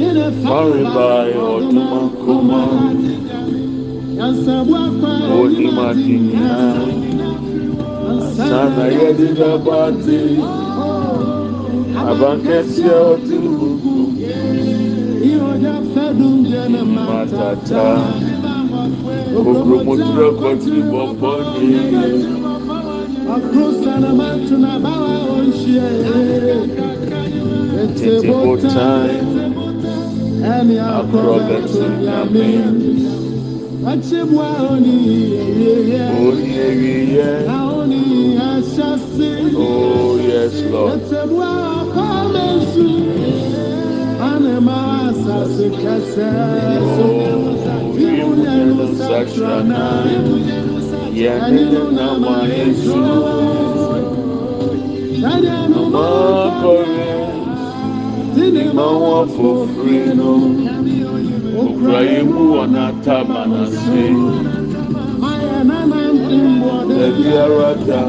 yine Faribae ọdụma nkụma yansabu akpa onim adị nyinaa sana ya dịda bate abankẹsẹ ọdún gbogbo ihoja fẹdun jẹ ne matata Obromotura kɔtiri bɔbɔ ni. Tete botan akorɔbɛto nyame. Oni ewiyɛ. Oh yes Lord. Oh. Nínú sàṣàna yẹn nínú nàmà èso. Makore, ma wọn fofiri no, okura yi mu wọn ataba na se, ẹbi ara da,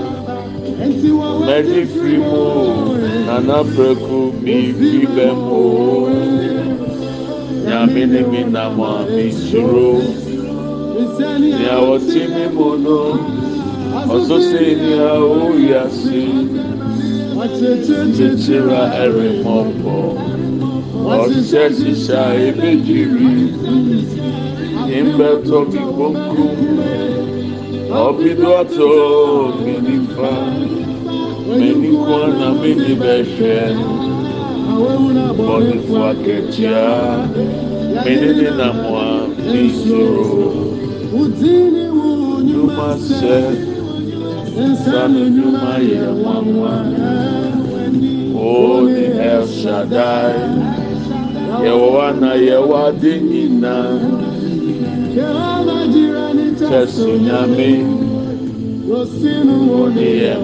mẹdi firi mu o, nana pẹku mi fi bẹ mu o, nyame ni mi nea ɔte me mu no ɔso sɛ nea ɔwiase kyekyere ɛremmɔbɔ ɔhyɛ hyehyɛ a ebegyiri mbɛtɔ mi konkum ɔbido atɔ mi nifa m'ani kwan na m'ani bɛhwɛ bɔnifo akɛkyia m'ani ne namoa mi nsoro. Bẹ́ẹ̀ bọ́ọ̀lù fún akẹ́kíá mi níní nàmú à ní ìṣòro nyuma sẹ́ sanu nyuma yẹ wọ́n wọ́n ó ní El Shaddai. Yẹ̀wò na yẹ̀wò adé nyinaa tẹ̀sí nyàmé ní yẹn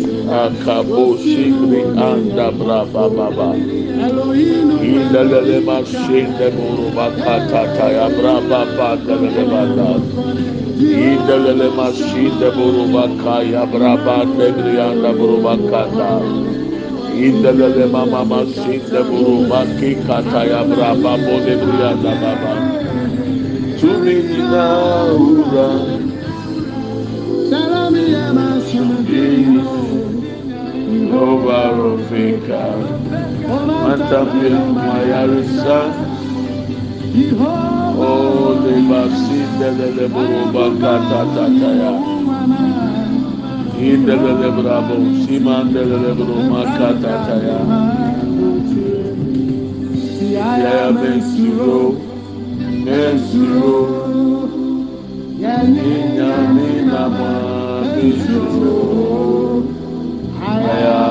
akabo shikri anda braba baba. Indelele mashinde muru bakata taya braba bandelele bada. Indelele mashinde muru bakaya braba negri anda muru bakata. Indelele mama mashinde muru baki kataya braba bode brianda baba. Tumi nina ura. Jehovah Rofika, Matapil Mayarisa, Oh, the Basi, the Buruba Kata Tataya, in the Lebrabo, Siman de Lebroma Kata Taya, Yaya Mensuro, Mensuro, Yanyami Nama, Mensuro. Onienam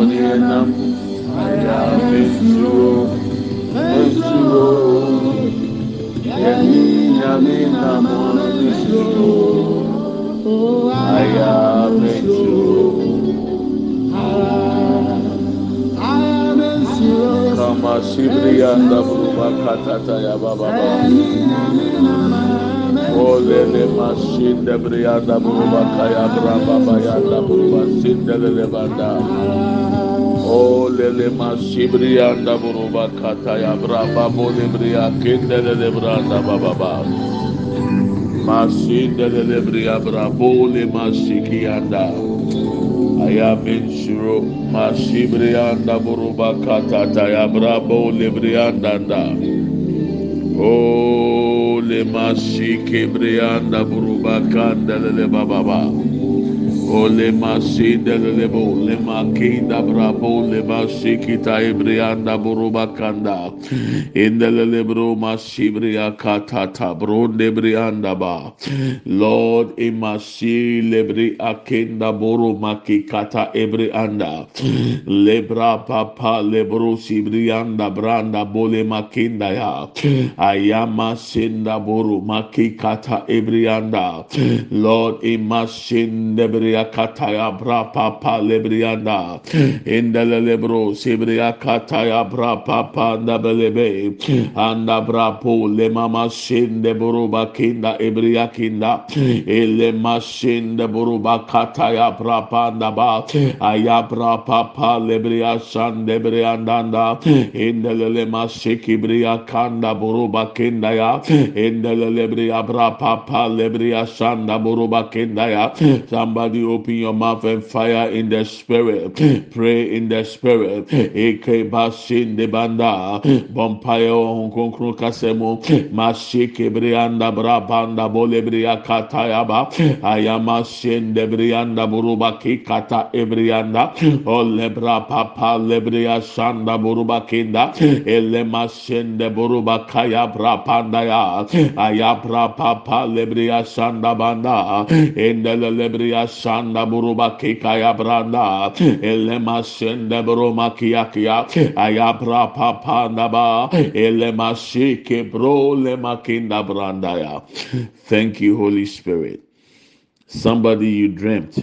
aya mesuro mesuro yẹni nyami namo mesuro aya mesuro kama sibriya ndaburu katata ya baba ba. Olele masinde brianda. Olele masibrianda buruba kata ya braba bole bria kinde lele branda baba ba. Masinde lele bria brabo le masiki anda. Ayamin shuro masibrianda buruba kata ya brabo le brianda da. Oh, le masike brianda buruba kanda lele baba ba. O le masinde le lebo le makinda brabo le masikita ibrianda buruba kanda. Inde le lebro masibria katata bronde brianda ba. Lord imasi lebri akinda buru makikata ebrianda. Lebra papa lebro sibrianda branda bole makinda ya. Ayama sinda buru makikata ebrianda. Lord imasin lebria kataya bra papa lebrianda. Indele lebro sibria kataya bra papa ndabelebe. Anda bra po le mama sinde buru bakinda ebria kinda. Ele masinde buru bakataya bra panda ba. Ayabra papa lebria sande briandanda. Indele masiki bria kanda buru bakinda ya. Indele lebria bra papa lebria sanda buru bakinda ya. Somebody open your mouth and fire in the spirit. Pray in the spirit. Eke basin de banda. Bompayo honkonkro kasemo. Mashike brianda brabanda bolebria katayaba. Ayama sin de brianda buruba kata ebrianda. Olebra papa lebria sanda buruba kinda. Elema sin de buruba kaya brapanda ya. Ayabra papa lebria sanda banda. Endele lebria sanda buruba kikaya branda. Elema sende buruma kiakia. Ayabra papa naba. Elema shike bro lema kinda branda ya. Thank you, Holy Spirit. Somebody you dreamt.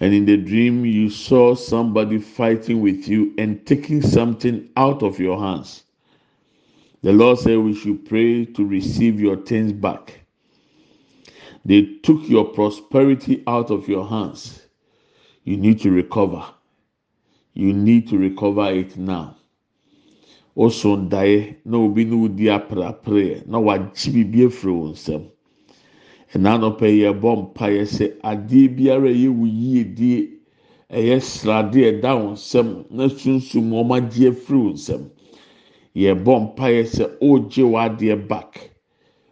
And in the dream, you saw somebody fighting with you and taking something out of your hands. The Lord said we should pray to receive your things back. They took your prosperity out of your hands. You need to recover. You need to recover it now. Also, die na obi na odi aprapre na wagye bibi afiri wɔn nsam. Ɛna anɔpɛ yɛ bɔ mpaeɛ sɛ adeɛ biara a ɛyɛ wo yiedie ɛyɛ srade ɛda wɔn nsam na sunsun wɔn agye afiri wɔn nsam. Yɛ bɔ mpaeɛ sɛ ɔregye w'adeɛ back.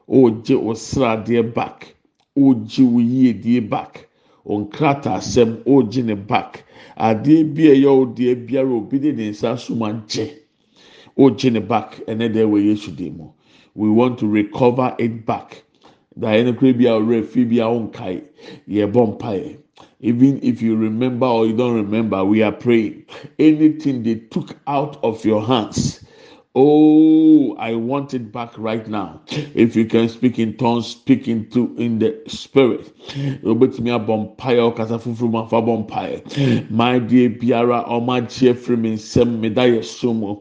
Ɔregye wo sradeɛ back. Ɔregye wo yiedie back. Nkrataasɛm ɔregye ne back. Adeɛ bi a ɛyɛ wo deɛ biara obi de ne nsa so ma gye. Ɔregye ne back ɛnɛ deɛ wɔ Yesu dim mu. We want to recover it back. daeɛ no kura bi a ɔwerɛ fi bi a ɔnkae yɛbɔ mpaeɛ even if you remember or you don't remember we are praying anything they took out of your hands oh i want it back right now. If you can speak in tongues speak into in the spirit. Obetumi abɔ mpaeɛ ɔkasa foforɔ mu afa bɔ mpaeɛ maa deɛ biara ɔmo agye efiri mi nsam mi da yɛ so ma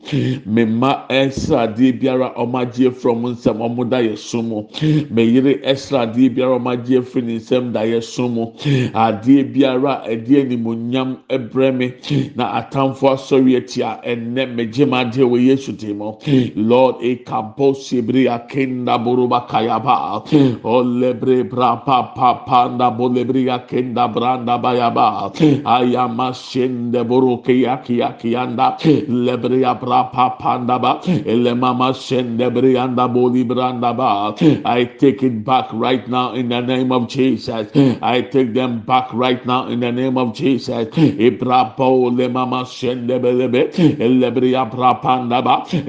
ɛsra adeɛ biara ɔmo agye efiri ɔmo nsam ɔmo da yɛ so mu mi yere biara ɔmo agye efiri ne nsam da yɛ so mu adeɛ biara ɛdeɛ nimonyam ɛbrɛ mi na atamfo asɔre etia ɛnɛ mi gye ma adeɛ yesu dim mu lord ekabo sibiri akenda buruba kayaba. Olebre bra pa pa panda bolebri akenda branda bayaba. Ayama shende buruke yaki yaki anda. Lebre bra pa panda ba. Ele mama shende brianda boli branda ba. I take it back right now in the name of Jesus. I take them back right now in the name of Jesus. Ibra po le mama shende belebe lebre bra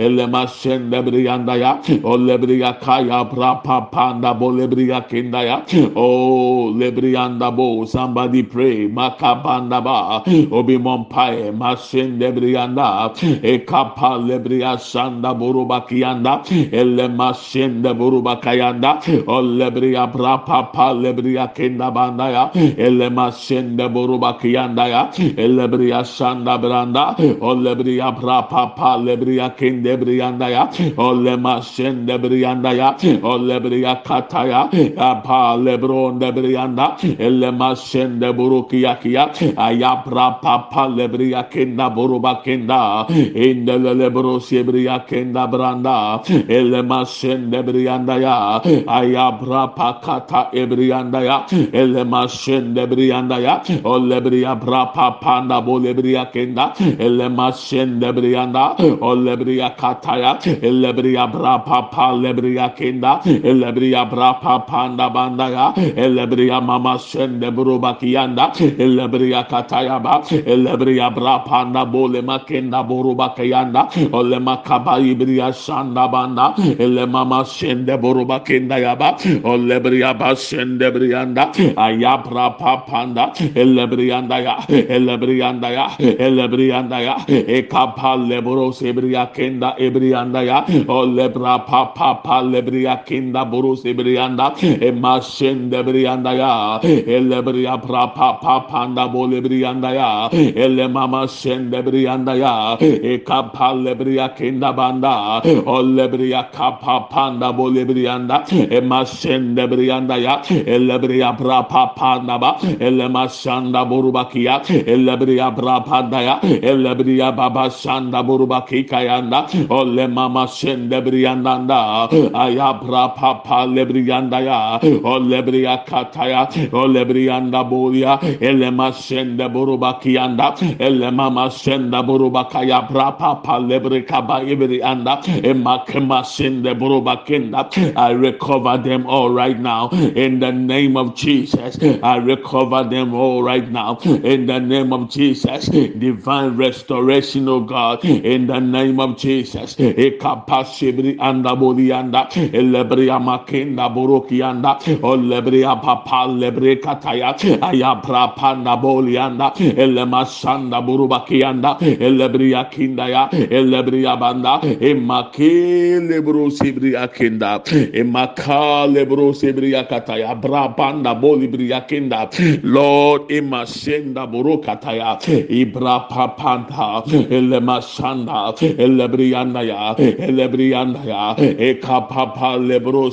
panda ba ele ma shende brianda ya olebre kaya bra pa panda bolebri akenda ya. Oh, lebrianda bo, somebody pray. Makabanda ba, obi mompae, masin lebrianda, ekapa lebria sanda buruba kianda, ele masin de buruba kayanda, o lebria brapa pa lebria kenda banda ya, ele masin de buruba kianda ya, elebria sanda branda, o lebria brapa pa lebria kende lebrianda ya. Olema sende brianda ya. Olebria kataya apa lebron lebrianda elema sende buruki yakia ayabra papa lebria kenda buruba kenda indele lebro sebria kenda branda. Elema sende brianda ya. Ayabra pakata ebrianda ya. Elema sende brianda ya. Olebria bra papa na bolebria kenda elema sende brianda olebria kataya elebria bra papa lebria kenda elebria bra papa nda banda ya elebria mama sende buruba kiyanda elebria kataya ba elebria bra panda bole makenda buruba kiyanda ole makaba ibria sanda banda ele mama sende buruba kenda ya ba olebria ba sende brianda ayabra papanda elebrianda ya elebrianda ya elebrianda ya ekapa lebro sebria kenda ebrianda ya. Olebra papa pa lebria kenda buru sebrianda emasende brianda ya. Elebria pra papa panda bolebrianda ya. Ele mama sende brianda ya. Ekapa lebria kenda banda. Olebria kapa panda bolebrianda emasende brianda ya. Elebria pra papa naba elemasanda burubakia elebria bra panda ya. Elebria baba sanda burubaki kayanda ole mama sende brianda da ayabra papa lebrianda ya olebria kataya. Olebrianda bolia elema sende burubakianda elema sende burubakaya bra papa lebrika ba ibrianda emakema sende burubakenda I recover them all right now. In the name of Jesus I recover them all right now. In the name of Jesus divine restoration oh God. In the name of Jesus ekapashibri anda bolianda elebria makenda burukianda olebria papa lebre kataya ayabra panda bolianda elemasanda burubakianda elebria kindaya elebria banda emakele bro sibria kinda emakale bro sibria kataya brabanda bolibria kinda Lord emasenda burukataya ibra papanda elemasanda elebrianda ya elebrianda ya ekapapa lebro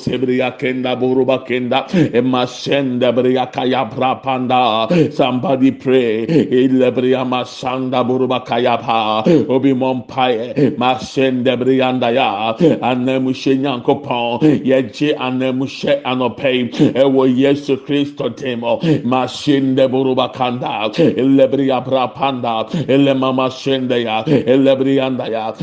kenda buruba kenda kaya brapanda somebody pray masanda buruba kaya pa. Obi ya anemushe nyankopon anemushe yesu kristo temo buruba kanda. Brapanda elemama sende ya ya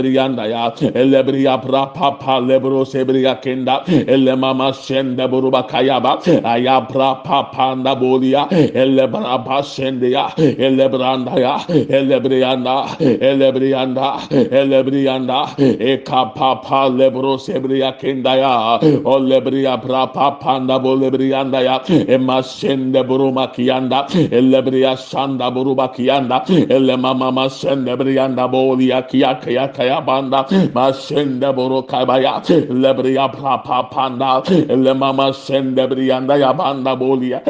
elebrianda ya. Elebria brapapa lebro sebria kenda. Elemama sende buruba kayaba ayabra papanda bolia elebra basende ya. Elebranda ya. Elebrianda elebrianda elebrianda ekapapa lebro sebria kenda ya. Olebria brapapanda bolebrianda ya. Emasende buruma kiyanda elebria sanda buruba kiyanda elemama masende brianda bolia kiya kaya kaya banda masende buru kabaya lebria brapapanda elemama sende brianda ya banda bolia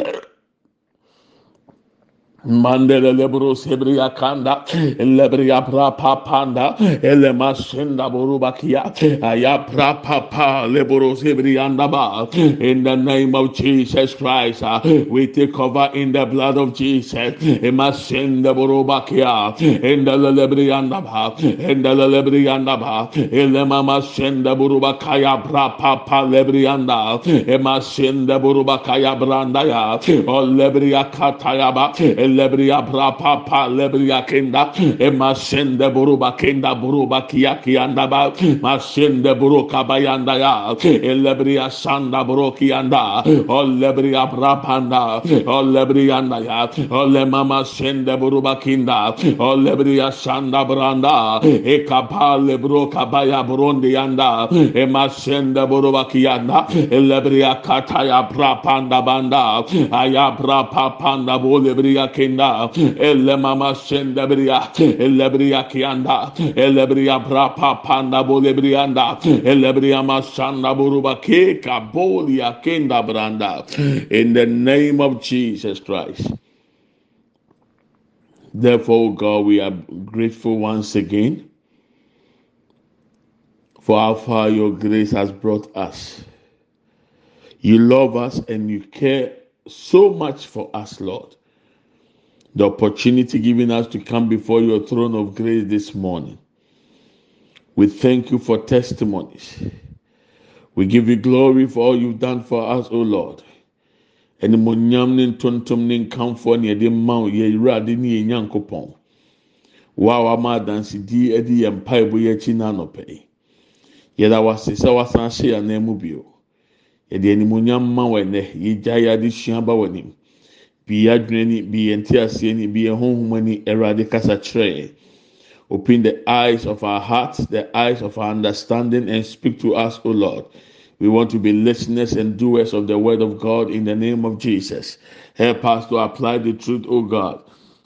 Mandele lebro sebria kanda lebria pra papanda ele masenda aya pra papa lebro in the name of Jesus Christ uh, we take cover in the blood of Jesus. In the in the ele mama senda pra papa branda ya. O lebria kataya ba lebria bra papa lebria kenda e masende buruba kenda buruba kia kianda ba. Masende buruka bayanda ya e lebria sanda buruki anda o lebria bra panda o lebria anda ya. O le mama sende buruba kinda. O lebria sanda branda e kapale buruka baya burundi anda e masende buruba kianda e lebria kataya bra panda banda aya bra panda bo lebria kenda elle mama senda bria elle bria kianda elle bria brapa panda bole brianda elle bria masanda buruba ke kabolia kenda branda in the name of Jesus Christ therefore God we are grateful once again for how far your grace has brought us. You love us and you care so much for us, Lord. The opportunity given us to come before your throne of grace this morning. We thank you for testimonies. We give you glory for all you've done for us, O Lord. Animonyam ne ntontom ne nkamfo ne yɛde ma wo yɛ awurade ne yɛ nyankopɔn. Wo a wama adansidie de yɛ mpaebɔ yɛ akyi n'anɔpɛ yi. Yɛda wase sɛ wasan ahyɛ yɛn anan mu bio. Yɛde animonyam ma wo ɛnɛ. Yɛgya yɛ adesua ba wɔ anim. Bi yɛ adwene ni, bi yɛ nte aseɛ ni, bi yɛ ani, Awurade kasa kyerɛ. Open the eyes of our hearts, the eyes of our understanding, and speak to us, O Lord. We want to be listeners and doers of the word of God in the name of Jesus. Help us to apply the truth, O God.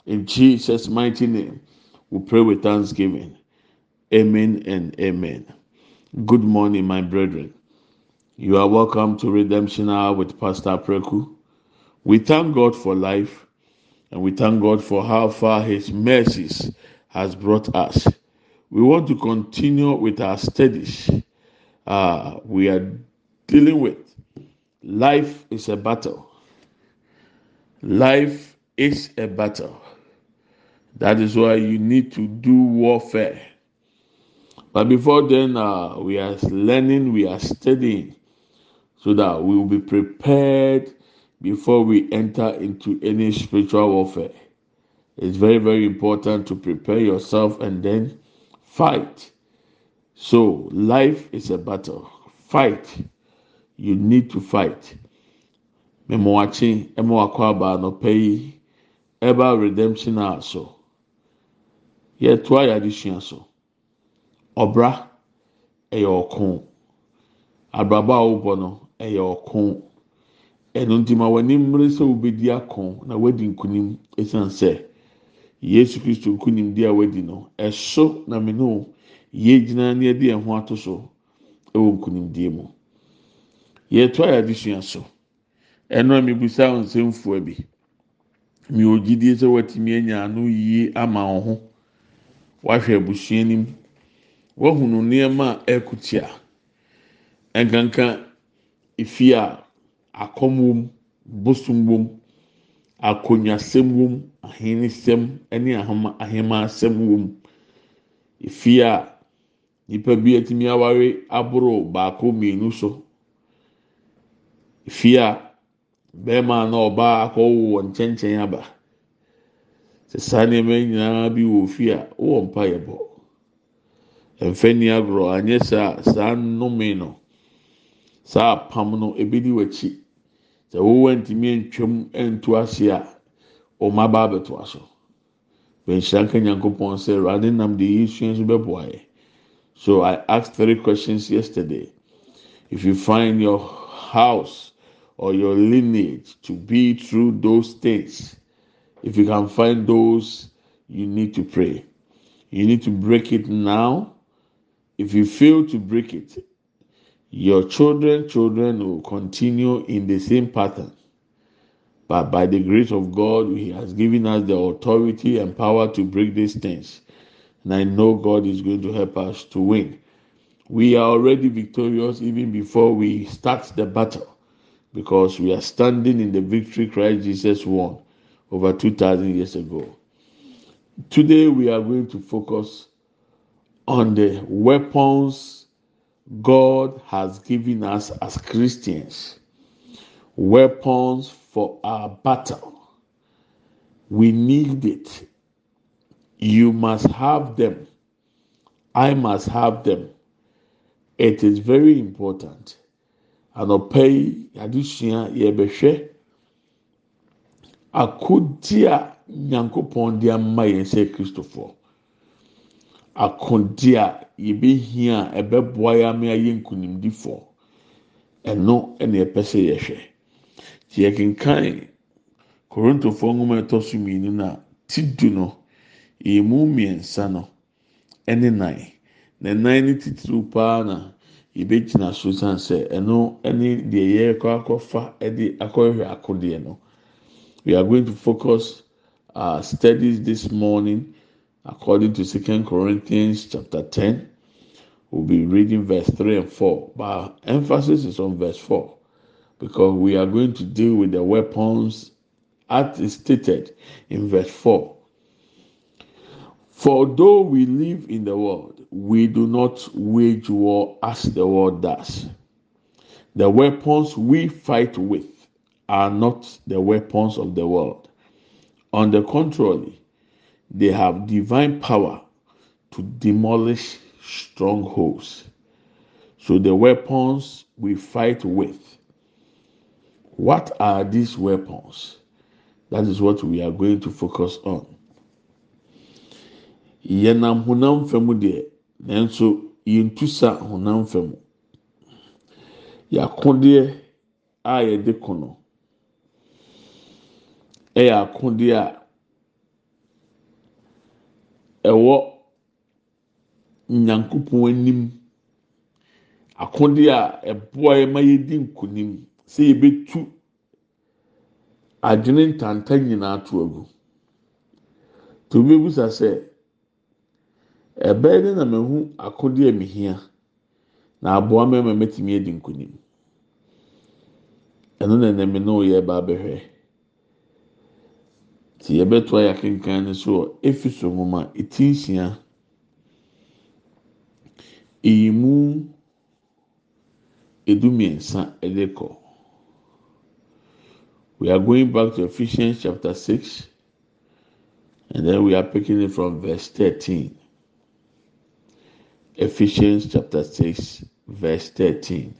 In Jesus' mighty name, we pray with thanksgiving. Amen and amen. Good morning, my brethren. You are welcome to Redemption Hour with Pastor Preku. We thank God for life and we thank God for how far His mercies has brought us. We want to continue with our studies. Uh, we are dealing with life is a battle. Life is a battle. That is why you need to do warfare. But before then, uh, we are learning, we are studying so that we will be prepared before we enter into any spiritual warfare. It's very, very important to prepare yourself and then fight. So, life is a battle. Fight. You need to fight. Memoachi, emo akwaba no pay, eba redemption aso. Yet, why addition so? Obra, ɛyɛ ɔko. Abraba a wobɔ no, Ɛno nti ma w'ani mmere sɛ wobɛdi ako na wadi nkunim esan sɛ yesu kristo nkunimdi a wadi no ɛso na mene o yie gyina ne yɛde yɛn ho ato so ɛwɔ nkunimdie mu. Yɛto ayɛ adesua so. Ɛno a mibisa wɔn nsɛmfua bi. Mi gyidie sɛ wɔtumi anya ano yie ama wɔn ho. Wahwɛ abusua nim wɔhunu nneɛma a ɛkutia nkanka efi a akɔm wɔm bosom wɔm akonnwasɛm wɔm ahenesɛm ne ahoma ahemasɛm wɔm efi a nipa bi atumi aware aboro baako mmienu so. Efi a bɛrima na ɔbaa akɔwo wɔ nkyɛnkyɛn aba. Sɛ nneɛma nyinaa bi wɔ fi a wɔwɔ mpa yɛ bɔ mfɛni agorɔ. Anyɛ saa saa nnome no saa apam no ebi di w'akyi. Sɛ wɔwɔ ntumi ntwam nto ase a wɔn aba abɛto aso. Bɛnhyira nka nyankopɔn sɛ awurade nam de yi sua nso bɛboa yɛ so i asked three questions yesterday. If you find your house or your lineage to be through those things if you can find those you need to pray. You need to break it now. If you fail to break it your children children will continue in the same pattern but by the grace of God, He has given us the authority and power to break these things. And I know God is going to help us to win. We are already victorious even before we start the battle because we are standing in the victory Christ Jesus won over 2,000 years ago. Today, we are going to focus on the weapons God has given us as Christians weapons for our battle. We need it. You must have them. I must have them. It is very important. Anɔpa yi, adesua yɛbɛhwɛ akodi a Nyankopɔn de ama yɛn sɛ Kristofoɔ. Akodi a yɛbɛhia a ɛbɛboa yɛn ama yɛayɛ nkunimdifoɔ. Ɛno ɛna yɛpɛ sɛ yɛhwɛ. Tí yɛkenkan korintofoɔ nwoma a ɛtɔ so mmienu na ti du no emu mmiɛnsa no ɛne nan na nan ne titiriw paa na yɛbɛgyina so san sɛ ɛno ɛne deɛ yɛrekɔ akɔfa ɛde akɔhwɛ akodeɛ no we are going to focus our studies this morning according to second corinthians chapter ten We'll be reading verse 3 and 4, but our emphasis is on verse 4 because we are going to deal with the weapons as stated in verse 4. For though we live in the world, we do not wage war as the world does. The weapons we fight with are not the weapons of the world. On the contrary, they have divine power to demolish strongholds. So the weapons we fight with, what are these weapons? That is what we are going to focus on. Yɛnam honam fam deɛ, nanso yɛntu sa honam fam. Yɛakodeɛ a yɛde ko ɛwɔ nyankopɔn anim. Akodeɛ a ɛboa yɛ ma yɛdi nkunim sɛ yɛbɛtu adwene ntanta nyinaa to agu. To obebusa sɛ ɛbɛyɛ de na mehu akodeɛ mihia na aboa mɛma mɛtumi adi nkunim ɛno na ɛnam ne oyɛ ba abɛhwɛ ti yɛbɛto ayɛ akenkan no so efi so nwoma eti nsia. Mu edu mmiɛnsa ɛde kɔ. We are going back to Ephesians chapter six and then we are picking it from verse thirteen. Ephesians chapter six verse thirteen.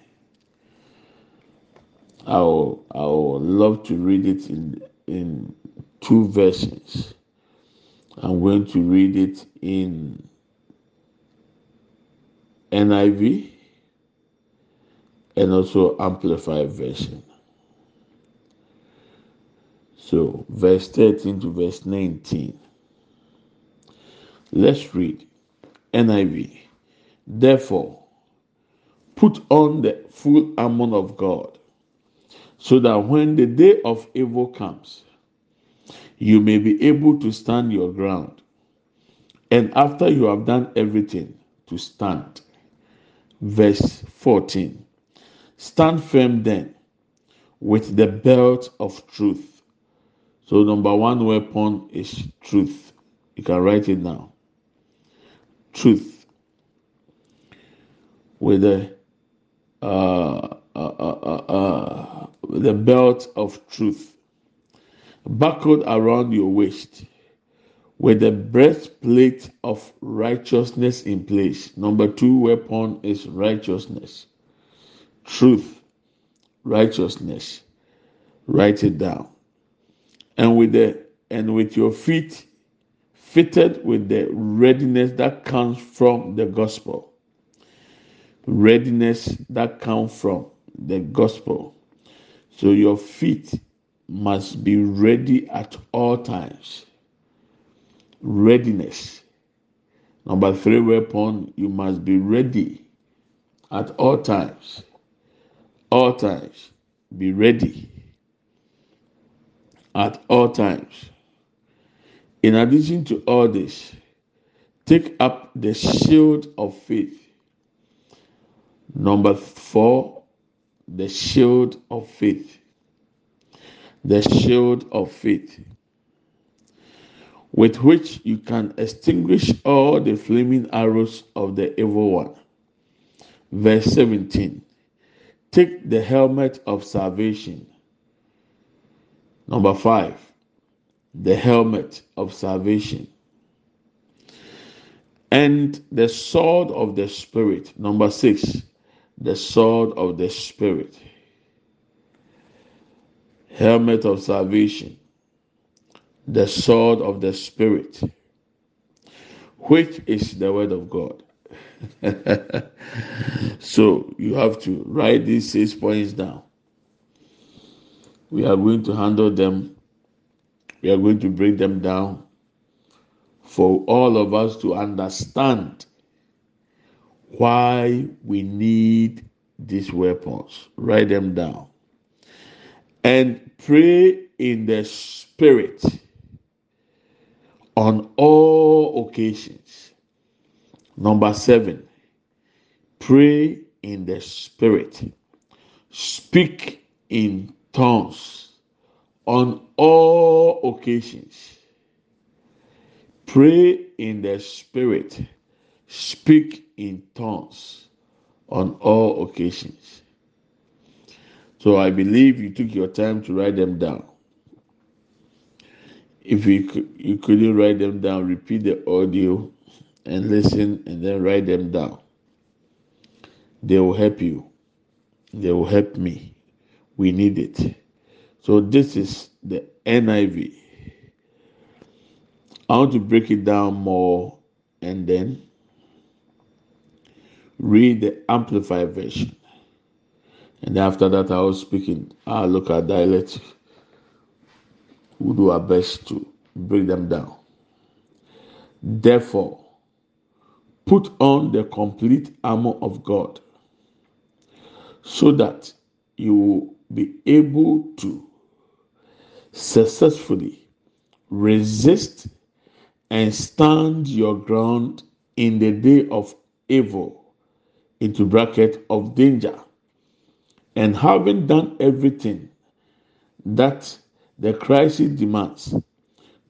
I will, I will love to read it in in two versions. I'm going to read it in NIV and also Amplified Version. So, verse 13 to verse 19. Let's read NIV. Therefore, put on the full armor of God, so that when the day of evil comes, you may be able to stand your ground. And after you have done everything, to stand verse 14. Stand firm then with the belt of truth. So, number one weapon is truth. You can write it down. Truth. With the uh, uh, uh, uh, the belt of truth buckled around your waist with the breastplate of righteousness in place. Number two weapon is righteousness, truth, righteousness. Write it down. And with the and with your feet fitted with the readiness that comes from the gospel. Readiness that comes from the gospel. So your feet must be ready at all times readiness. Number three weapon, you must be ready at all times. All times. Be ready at all times. In addition to all this, take up the shield of faith. Number four, the shield of faith. The shield of faith with which you can extinguish all the flaming arrows of the evil one. Verse 17 Take the helmet of salvation. Number 5 The helmet of salvation. And the sword of the Spirit. Number 6 The sword of the Spirit. Helmet of salvation the sword of the Spirit, which is the word of God. so you have to write these six points down. We are going to handle them, we are going to break them down for all of us to understand why we need these weapons. Write them down and pray in the spirit on all occasions. Number seven, pray in the spirit, speak in tongues on all occasions. Pray in the spirit, speak in tongues on all occasions. So I believe you took your time to write them down. If you you couldn't write them down, repeat the audio and listen, and then write them down. They will help you. They will help me. We need it. So this is the NIV. I want to break it down more and then read the Amplified version. And after that, I was speaking. I'll look at dialect. We'll do our best to break them down. Therefore, put on the complete armor of God so that you will be able to successfully resist and stand your ground in the day of evil into bracket of danger and having done everything that the crisis demands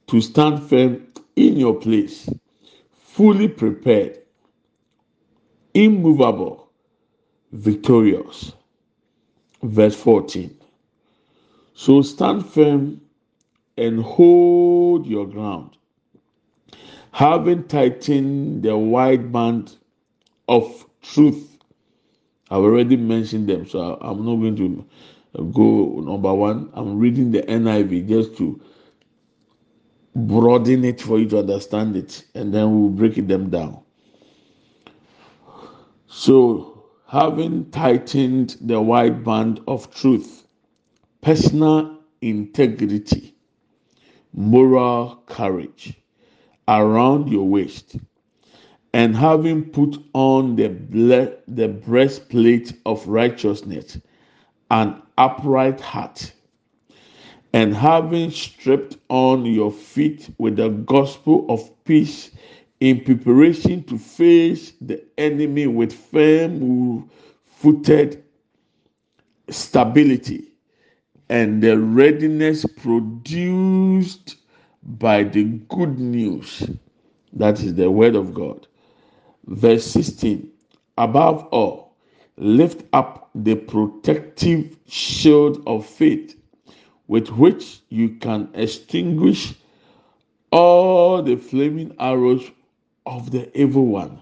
to stand firm in your place fully prepared immovable victorious. Verse 14 so stand firm and hold your ground having tightened the wide band of truth i've already mentioned them so i'm not going to uh, go number one. I'm reading the niv just to broaden it for you to understand it and then we'll break it them down. So having tightened the wide band of truth personal integrity moral courage around your waist and having put on the the breastplate of righteousness an upright heart and having stripped on your feet with the gospel of peace in preparation to face the enemy with firm footed stability and the readiness produced by the good news that is the word of God. Verse 16 Above all, lift up the protective shield of faith with which you can extinguish all the flaming arrows of the evil one.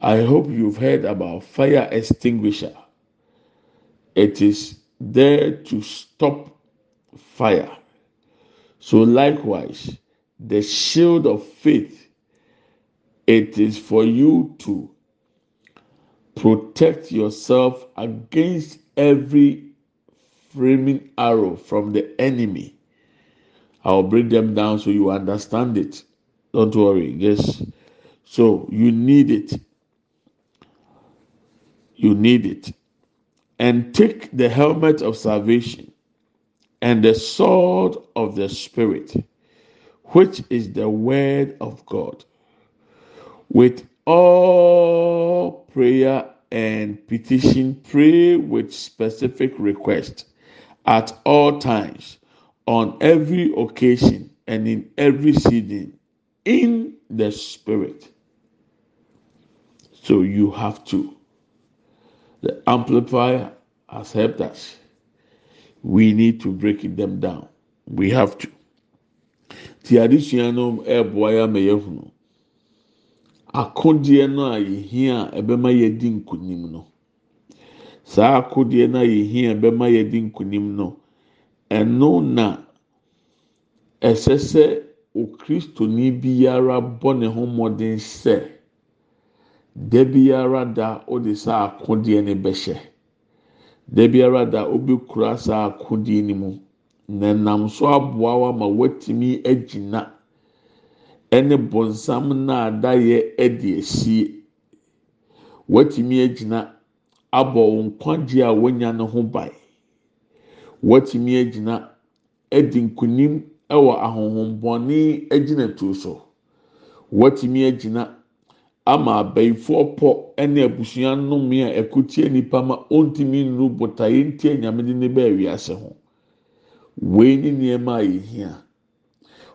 I hope you've heard about fire extinguisher. It is there to stop fire. So likewise, the shield of faith, it is for you to protect yourself against every framing arrow from the enemy. I'll break them down so you understand it. Don't worry. Yes. So you need it. You need it. And take the helmet of salvation and the sword of the Spirit, which is the word of God, with all prayer and petition, pray with specific request at all times, on every occasion, and in every season, in the Spirit. So you have to. The amplifier has helped us. We need to break them down. We have to. Akodeɛ no a yɛhia a yɛdi nkunim no. Saa akodeɛ no a yɛhia a yɛdi nkunim no, ɛno na ɛsɛ sɛ okristoni biara bɔ ne ho mmɔden sɛ da biara da ɔde saa akodeɛ no bɛhyɛ. Da biara da ɔbɛkura saa akodeɛ no mu na nam so aboa wo ama woatumi agyina ɛne bɔnsam na adayɛ ɛde asie. Woatumi agyina abɔ nkwagye a woanya no ho ban. Woatumi agyina adi nkunim ɛwɔ ahohombɔne agyinatuo so. Woatumi agyina ama abɛyifoɔ pɔ ɛne abusua nnome a ɛkutie nipa ma ontumi nnu botaeɛ ntia nyame de ne bɛɛ wiase ho wei ne nneɛma a yɛhia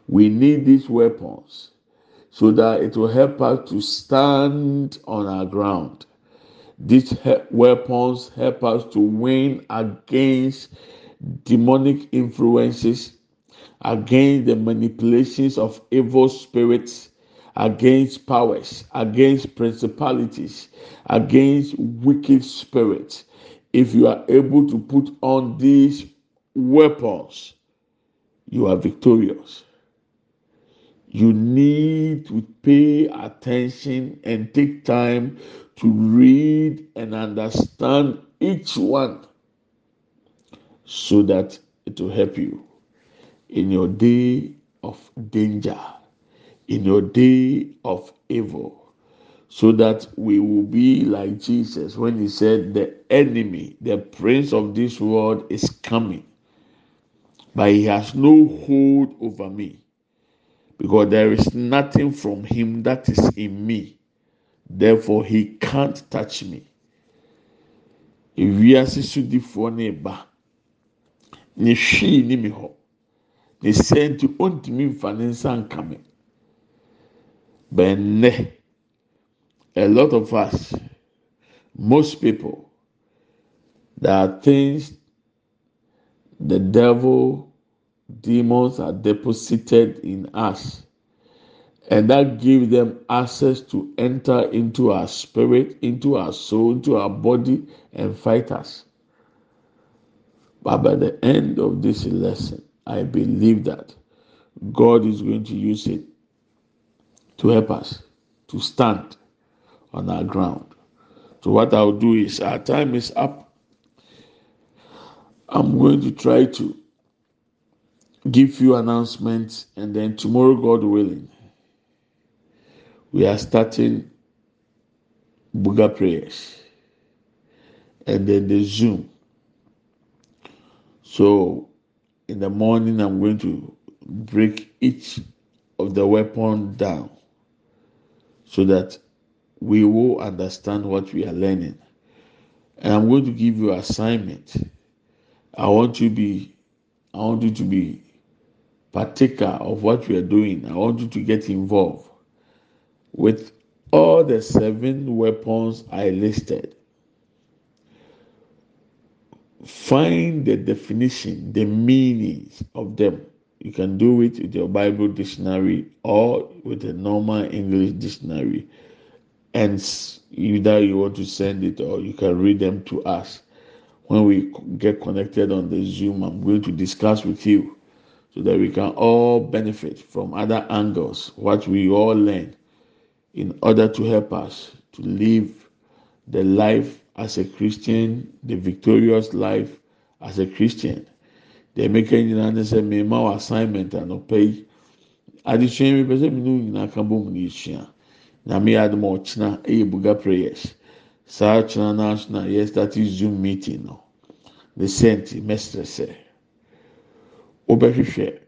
we need these weapons so that it will help us to stand on our ground these he- weapons help us to win against demonic influences against the manipulations of evil spirits, against powers, against principalities, against wicked spirits. If you are able to put on these weapons, you are victorious. You need to pay attention and take time to read and understand each one so that it will help you in your day of danger, in your day of evil, so that we will be like Jesus when he said, The enemy, the prince of this world is coming, but he has no hold over me, because there is nothing from him that is in me. Therefore, he can't touch me. Ewiase sodifoɔ ne ba, ne hwii ni mi hɔ. ne sɛ ontumi nfa ne nsa nka a lot of us most people there are things the devil demons are deposited in us and that gives them access to enter into our spirit into our soul into our body and fight us but by the end of this lesson I believe that God is going to use it to help us to stand on our ground. So, what I'll do is, our time is up. I'm going to try to give you announcements, and then tomorrow, God willing, we are starting Buga prayers and then the Zoom. So, in the morning, I'm going to break each of the weapon down so that we will understand what we are learning. And I'm going to give you assignment. I want you to be, I want you to be partaker of what we are doing. I want you to get involved with all the seven weapons I listed. Find the definition, the meanings of them. You can do it with your Bible dictionary or with a normal English dictionary. And either you want to send it or you can read them to us. When we get connected on the Zoom, I'm going to discuss with you so that we can all benefit from other angles, what we all learn in order to help us to live the life as a Christian, the victorious life as a Christian. Deɛ meka nyinaa ne sɛ mmarima wɔ assignment anɔpɛ yi adesua yi mepɛ sɛ mi ne nyinaa ka bɔ mu ne esua nyame yɛ adum ɔkyena ɛyɛ eh, buga prayers. Saa ɔkyena n'aso na yɛ start zoom meeting no. Ne sɛnti mɛsrɛ sɛ wobɛhwehwɛ.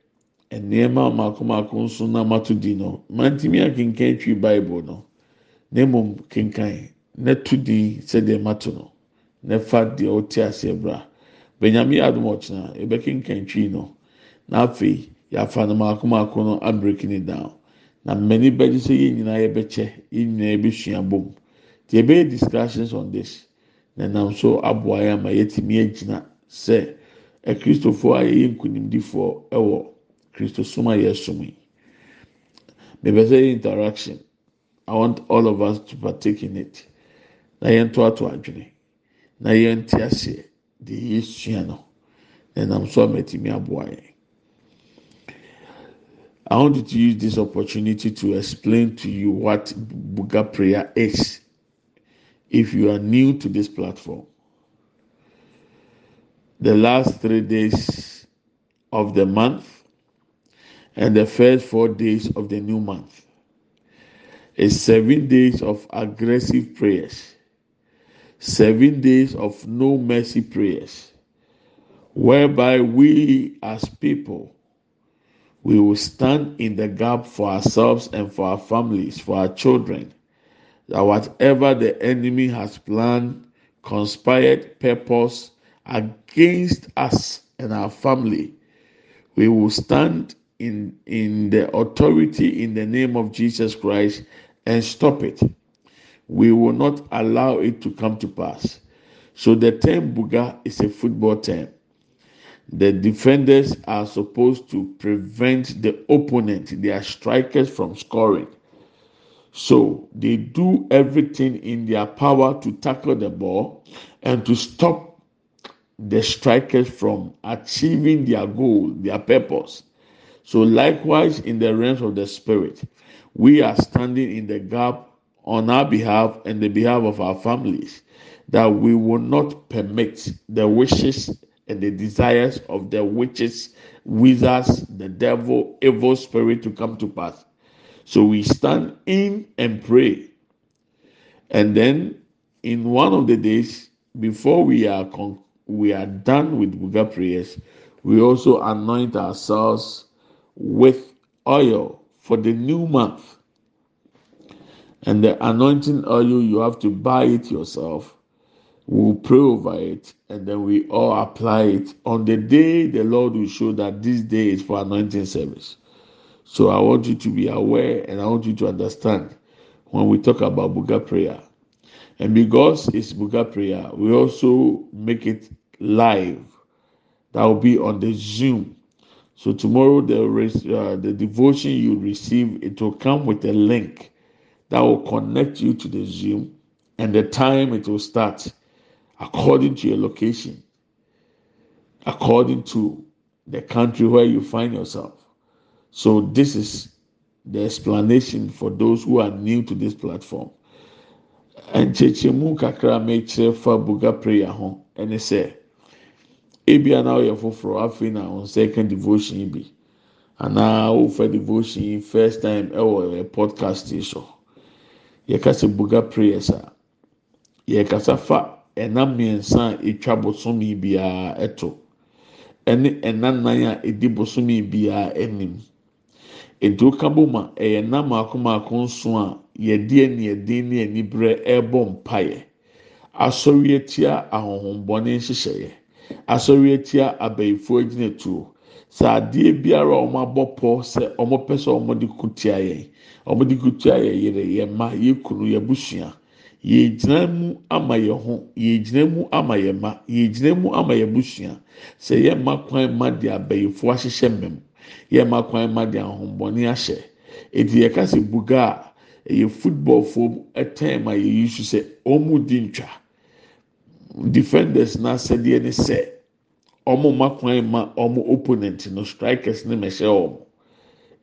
Nneɛma mako mako nso na mato di no mantimi akenkan twi bible no na mmom kenkan na to di sɛdeɛ mato no na fa deɛ ɔte aseɛ bra. Benyame yɛ adum ɔkyena ebɛkenkan twi no na afei yɛafa no mako mako no abreak ne down. Na mmani bɛgye sɛ yɛn nyinaa yɛbɛkyɛ yɛn nyinaa yɛbɛsua bom. Te yɛbɛyɛ discussions on this na nam so aboa yɛn ama yɛtumi agyina sɛ akristofoɔ a yɛyɛ nkunimdifoɔ ɛwɔ kristosom a yɛsom yi. Mepɛ sɛ yɛ interaction. I want all of us to partake in it. Na yɛn to ato adwene. Na yɛn te aseɛ deɛ yɛsua no. Na nam so ama yɛtumi aboa yɛn. I want you to use this opportunity to explain to you what Buga prayer is. If you are new to this platform, the last three days of the month and the first four days of the new month. Is seven days of aggressive prayers, seven days of no mercy prayers, whereby we as people we will stand in the gap for ourselves and for our families, for our children, that whatever the enemy has planned, conspired, purpose against us and our family, we will stand in in the authority in the name of Jesus Christ and stop it. We will not allow it to come to pass. So the term buga is a football term. The defenders are supposed to prevent the opponent, their strikers, from scoring. So they do everything in their power to tackle the ball and to stop the strikers from achieving their goal, their purpose. So, likewise, in the realms of the spirit, we are standing in the gap on our behalf and the behalf of our families that we will not permit the wishes and the desires of the witches, wizards, the devil, evil spirit to come to pass. So we stand in and pray. And then in one of the days, before we are we are done with Buga prayers, we also anoint ourselves with oil for the new month. And the anointing oil, you have to buy it yourself. We'll pray over it and then we all apply it on the day the Lord will show that this day is for anointing service. So I want you to be aware and I want you to understand when we talk about Buga prayer. And because it's Buga prayer, we also make it live. That will be on the Zoom. So tomorrow the uh, the devotion you receive it will come with a link that will connect you to the Zoom and the time it will start according to your location, according to the country where you find yourself. So this is the explanation for those who are new to this platform. Nkyɛnkyɛnmu kakra mekyerɛ fa buga prayer ho ɛne sɛ ebia na ɔyɛ foforɔ afei na wɔn ka devotion bi. Anaa wofa devotion first time ɛwɔ ɛ podcast yi so. Yɛkasa buga prayers a yɛkasa fa ɛnam mmiɛnsa a etwa bosomi biara ɛto. Ɛne ɛnan nan a edi bosomi biara anim. Edu kabo ma ɛyɛ nam mako mako nso a yɛde ani yɛde ne ani berɛ ɛrebɔ mpaeɛ. Asɔre atia ahohombɔne nhyehyɛeɛ. Asɔre atia abɛɛfoɔ agyinatuo sɛ adeɛ biara a wɔn abɔ pɔ sɛ wɔn pɛ sɛ wɔn de kutia yɛn wɔn de kutia yɛn yɛrɛ yɛn mma yɛn kunu yɛn busua yɛgyina mu ama yɛn ho yɛgyina mu ama yɛn mma yɛgyina mu ama yɛn busua. Sɛ yɛn mma kwan ma de abɛɛfoɔ ahyehyɛ mmɛm yɛn mma kwan ma de ahohombɔne ahyɛ. Eti yɛka sɛ buga a ɛyɛ football fom ɛtɛn ma yɛyi so sɛ wɔn di ntwa. Defenders n'asɛdeɛ ne sɛ wɔn mma kwan ma wɔn opponent no strikers ne mɛhyɛ wɔn.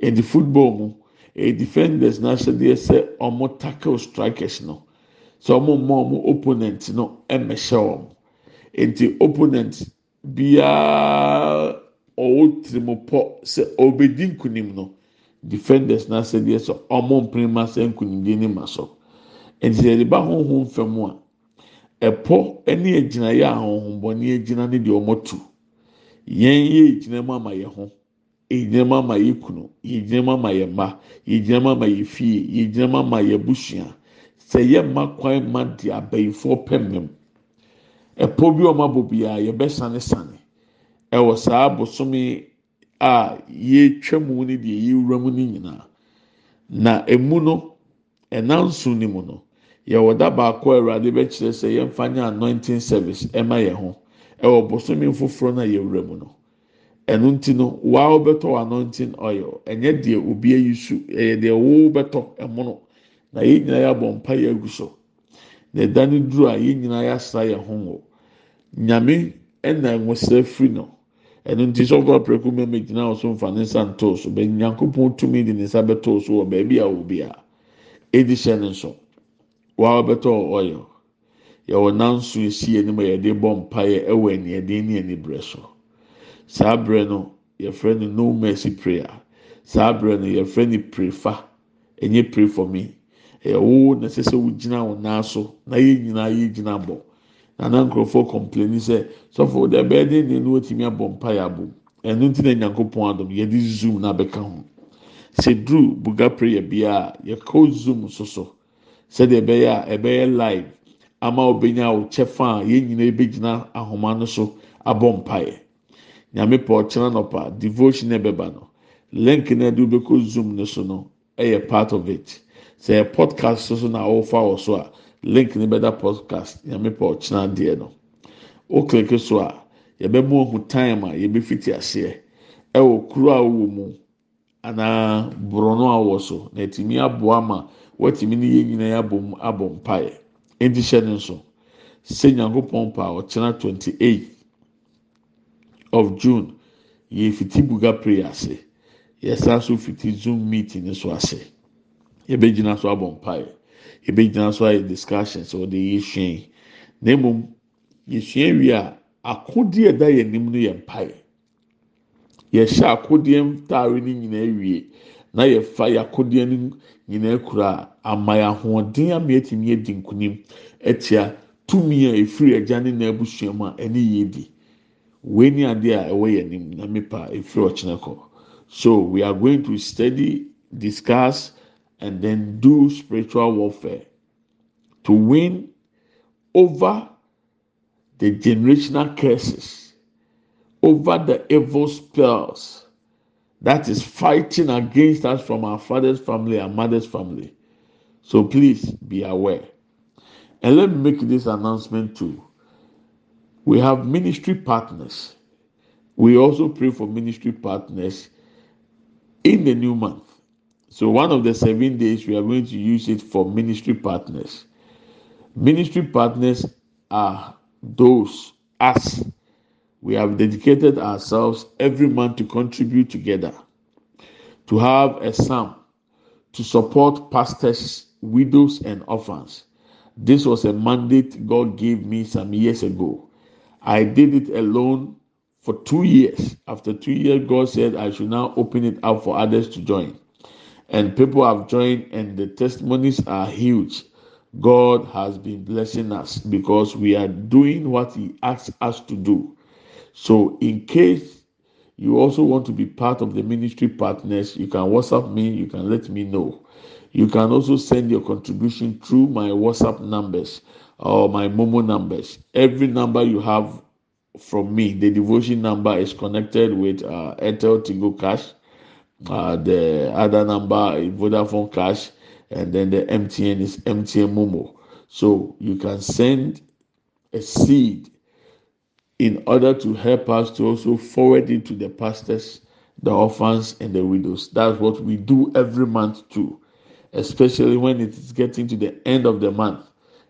Edi football mu ɛyɛ defenders n'asɛdeɛ sɛ wɔn tackle strikers no. Sɛ wɔn mma wɔn opponent no ɛmɛhyɛ wɔn. Eti opponent biara ɔwɔ tirimopɔ sɛ ɔbɛdi nkunim no defenders n'asɛdeɛ sɛ wɔn mpirima sɛ nkunimdie ne ma so. Eti yɛde ba honhom fam a ɛpɔ ne agyinaeɛ a ahohombɔne agyina ne deɛ wɔn tu yɛn yɛ gyina mu ama yɛn ho yɛgyina mu ama yɛn kunu yɛgyina mu ama yɛn mma yɛgyina mu ama yɛn fie yɛgyina mu ama yɛn busua. Sɛ yɛn mma kwan ma de abɛyifoɔ pɛ mmɛm ɛpɔ bi a wɔn abɔ biara yɛbɛsane sane. Ɛwɔ saa bosome a yɛretwa mu ne deɛ yɛrewura mu ne nyinaa. Na emu no ɛnanso ne mu no yɛwɔ da baako a awurade bɛkyerɛ sɛ yɛmfa nye anointing service ɛma yɛn ho. Ɛwɔ bosome foforɔ na yɛwura mu no ɛno nti no waa wobɛtɔ anointing oil. Ɛnyɛ deɛ obi ayi so ɛyɛ deɛ wo ɛmono na yɛn nyinaa yɛabɔ mpa yɛ agu so. Na ɛda no duro a yɛn nyinaa yɛasra yɛn ho wɔ nyame ɛna nwosira firi no. Ɛno nti sɔfo apɛrɛko mɛmɛ gyina wɔ so nfa ne nsa ntoo so bɛn nyankopɔn tumi de ne nsa bɛtoo so wɔ baabi a. Wɔ bia edi hyɛ ne nso waa bɛtɔ ɔyɛ yɛwɔ nanso esi anim a yɛde bɔ mpaeɛ ɛwɔ aniɛden ne anibrɛ so saa abirɛ no yɛfrɛ no no mercy prayer. Saa abirɛ no yɛfrɛ no prefa ɛnyɛ pray for me. Ɛyɛ wo na ɛsɛ sɛ wogyina wɔn nan so na yɛn nyinaa yɛgyina bɔ nana nkurɔfoɔ kɔmpleni sɛ sɔfo de ɛbɛyɛ den den na wɔtumi abɔ mpaeɛ abom ɛno nti na nyankopɔn adom yɛde zoom na abɛka ho. Sɛ duru buga prayer biara yɛkɔ zoom soso. sɛdeɛ ɛbɛyɛ a ɛbɛyɛ live ama obenya wo kyɛfa a yɛn nyinaa ebɛgyina ahoma no so abɔ mpaeɛ nyame pɔ ɔkyerɛ nɔpa devotion ɛbɛba no. Link na ɛde wobɛkɔ zoom no so no ɛyɛ part of it. Sɛ yɛ podcast so so na ɔrefa wɔ so a link ne bɛda podcast nyame pɔ ɔkyerɛ adeɛ no. O click so a yɛbɛmu ohun time a yɛbɛfiti aseɛ ɛwɔ kuro a ɔwɔ mu anaa borɔno a ɔwɔ so na ɛtumi aboa ma wɔtumi ne yɛn nyinaa abɔ mu abɔ mpaeɛ. Ɛnti hyɛ ne nso sɛ nyankopɔn pa ɔkyerɛ twenty eight of june yɛfiti buga prayer ase. Yɛsan so fiti zoom meeting so ase. Yɛbɛgyina so abɔ mpaeɛ yɛbɛgyina so ayɛ discussions ɔde yɛsua yi na mmom yɛsua wie a akodeɛ da yɛn anim no yɛ mpaeɛ. Yɛhyɛ akodeɛ ntaare no nyinaa wie na yɛfa yɛ akodeɛ no nyinaa kura ama yɛ ahoɔden ama yɛtumi adi nkunim ɛtia tumi a efiri agya ne na abusua mu a ɛne yɛ di wei ni adeɛ a ɛwɔ yɛn anim na mipa efiri ɔkyerɛ kɔ. So we are going to study discuss and then do spiritual warfare to win over the generational curses, over the evil spells that is fighting against us from our father's family and mother's family. So please be aware. And let me make this announcement too. We have ministry partners. We also pray for ministry partners in the new month. So one of the seven days we are going to use it for ministry partners. Ministry partners are those us. We have dedicated ourselves every month to contribute together, to have a sum to support pastors, widows, and orphans. This was a mandate God gave me some years ago. I did it alone for two years. After two years, God said I should now open it up for others to join and people have joined and the testimonies are huge. God has been blessing us because we are doing what he asked us to do. So in case you also want to be part of the ministry partners you can whatsapp me you can let me know. You can also send your contribution through my whatsapp numbers or my momo numbers. Every number you have from me the devotion number is connected with uh, airtel tigo cash uh, the other number is Vodafone Cash, and then the MTN is MTN Momo. So you can send a seed in order to help us to also forward it to the pastors, the orphans, and the widows. That's what we do every month too, especially when it is getting to the end of the month.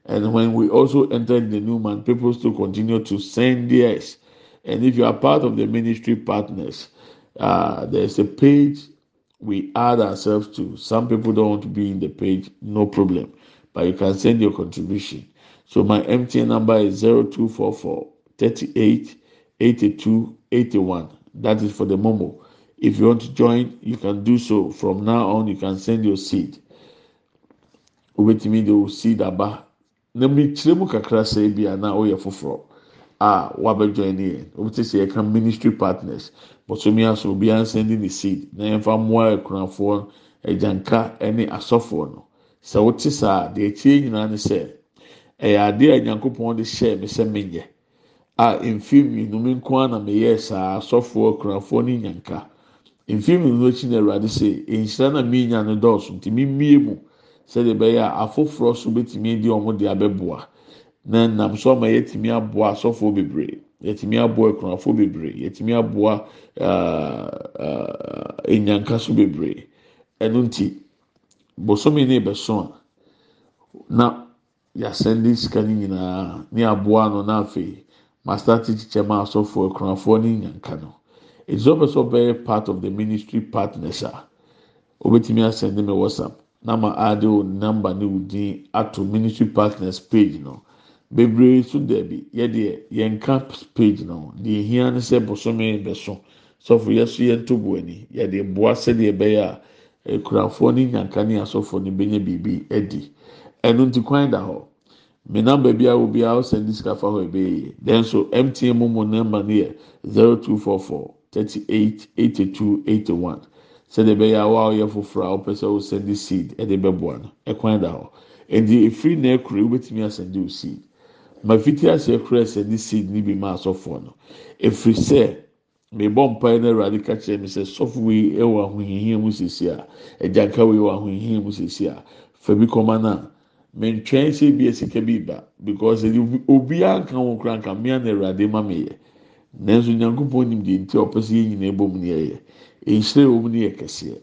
And when we also enter the new month, people still continue to send theirs. And if you are part of the ministry partners, uh, there's a page we add ourselves to. Some people don't want to be in the page, no problem. But you can send your contribution. So my MTN number is 0244 38 82 81. That is for the Momo. If you want to join, you can do so. From now on, you can send your seed. Wobɛtumi de o seed aba. Na mmirikyire mu kakra sɛ a wabɛjoin ne yɛn. Wobɛte sɛ yɛka ministry partners. Bɔsɔmi aso obiara nsɛndi ne seed na yɛmfa mmoa akunafoɔ agyanka ne asɔfoɔ no. Sɛ wote saa deɛ ekyir nyinaa ne sɛ ɛyɛ adeɛ a nyankopɔn de hyɛɛ me sɛ menyɛ a mfe mmienu mi nko ara na meyɛ saa asɔfoɔ akunafoɔ ne nyanka. Mfe mmienu akyi na awurade sɛ nhyira na minya no dɔɔso nti mi mmie mu sɛdeɛ ɛbɛyɛ a afoforɔ so betumi di wɔn de abɛboa na nam so ama yɛtumi aboa asɔfoɔ bebree yɛtumi aboa akunafoɔ bebree yɛtumi aboa enyanka so bebree. Ɛno nti bosomi ne bɛso a na yasɛnde sika no nyinaa ne aboa no na afei mastate kyekyɛ ma asɔfoɔ akunafoɔ ne nyanka no. It's always ɔbɛyɛ part of the ministry partners a obetumi asɛnde me whatsapp na ma ade o number ne o din ato ministry partners page no bebree so dɛbi yɛdeɛ yɛnka page no deɛ ehia ne sɛ bosomi bɛso. Sɔfo yɛso yɛn to bu ani. Yɛde boa sɛdeɛ ɛbɛyɛ a ekurafoɔ ne nyanka ne asɔfoɔ ne bɛnya biribi adi. Ɛno nti kwan da hɔ. Me namba bi a obi a ɔsɛn di sika fa hɔ ebe yie then so mtn mu mu namba ne yɛ zero two four four thirty eight eighty two eighty one sɛdeɛ ɛbɛyɛ a waa ɔyɛ foforɔ a ɔpɛ sɛ ɔsɛn di seed ɛde bɛboa no. Ɛkwan da hɔ. Ɛdi efiri na ekura wobɛtumi asɛnde o seed ma fiti ahyɛ kura sɛ seed ne bi ma asɔfoɔ no efiri sɛ mebɔ mpae na awurade ka kyerɛ mi sɛ sɔfo yi wɔ ahohihia mu sisi a agyanka yi wɔ ahohihia mu sisi a fa bi kɔma na mentwɛn sɛ bi esika bi ba because obiara nka wɔn kura nka mmea na awurade ma mi yɛ nanso nyankopɔn nim deɛ nti a ɔpɛ sɛ yɛn nyinaa ebom ne yɛyɛ nhyire wɔm ne yɛ kɛseɛ.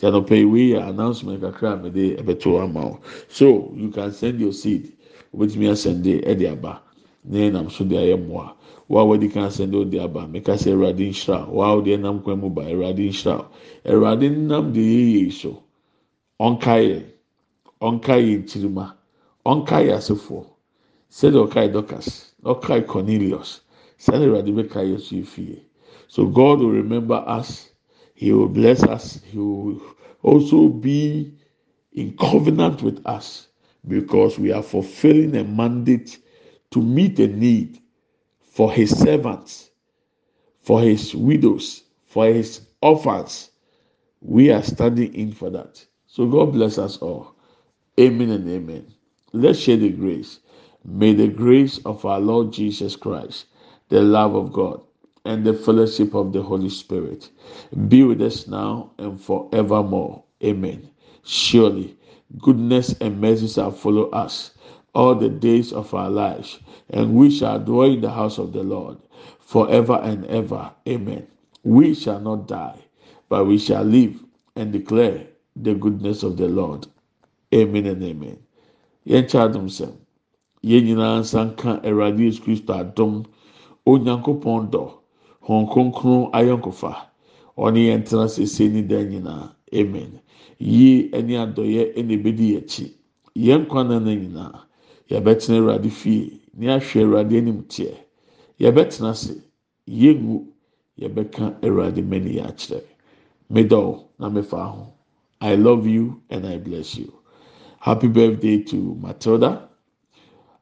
Tianopɛ, we announcement kakra mede ɛbɛto ama wo. So you can send your seed. Wobɛtumi asɛnde ɛde aba. Yɛn nam so de ayɛ mmoa. Wa wadi kan asɛnde ɔde aba. Mɛka sɛ awurade nhyira wa ɔde nam kwan mu ba awurade nhyira awurade nam de yi so. Ɔnkaeɛ ɔnkaeɛ nkyirima. Ɔnkaeɛ asefoɔ. Sɛdeɛ ɔkaeɛ dɔkas ɔkaeɛ cornelius sɛdeɛ awurade bɛkaeɛ yɛ so efie so god will remember us. He will bless us. He will also be in covenant with us because we are fulfilling a mandate to meet a need for his servants, for his widows, for his orphans. We are standing in for that. So God bless us all. Amen and amen. Let's share the grace. May the grace of our Lord Jesus Christ, the love of God, and the fellowship of the Holy Spirit be with us now and forevermore. Amen. Surely, goodness and mercy shall follow us all the days of our lives, and we shall dwell in the house of the Lord forever and ever. Amen. We shall not die, but we shall live and declare the goodness of the Lord. Amen and amen. Yɛn kyɛ adum sɛm. Yɛn nyinaa nsa nka Awurade Yesu Kristo adum. Onyankopɔn dɔ. Hɔn kronkron ayɔnkofa. Ɔne yɛn tena sese ne dan. Amen. Yie ne adɔyɛ na ebedi akyi. Yɛn kwan na nyinaa. yɛbɛtena awurade fie ne ahwɛ awurade anim teɛ yɛbɛtena ase yɛngu yɛbɛka awurade mani akyerɛ middle na mefa ho. I love you and i bless you. Happy birthday to matilda.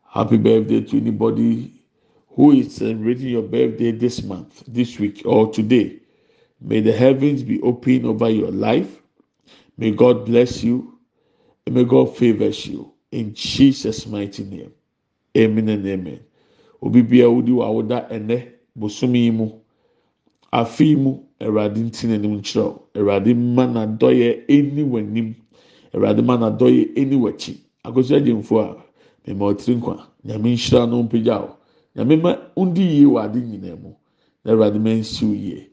Happy birthday to anybody who is celebrating your birthday this month this week or today. May the heavens be open over your life may god bless you and may god favors you in jesus mighty name. Amen and amen. Obi bia wodi wɔ awoda ɛnɛ bosomi yi yi mu awurade nti n'anim nkyerɛw awurade mma n'adɔyɛ ɛni w'anim. Awurade mma n'adɔyɛ ɛni w'akyi. Akoso agyemfo a mɛma ɔtiri nkwa. Nyame nhyira no mpagya o nyame ma ndi yie wɔ ade nyinaa mu. Awurade ma nsiw yie.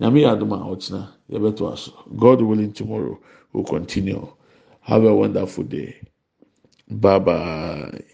Nyame yɛ adom a ɔkyena yɛbɛto aso god willing tomorrow will continue have a wonderful day. Bye bye.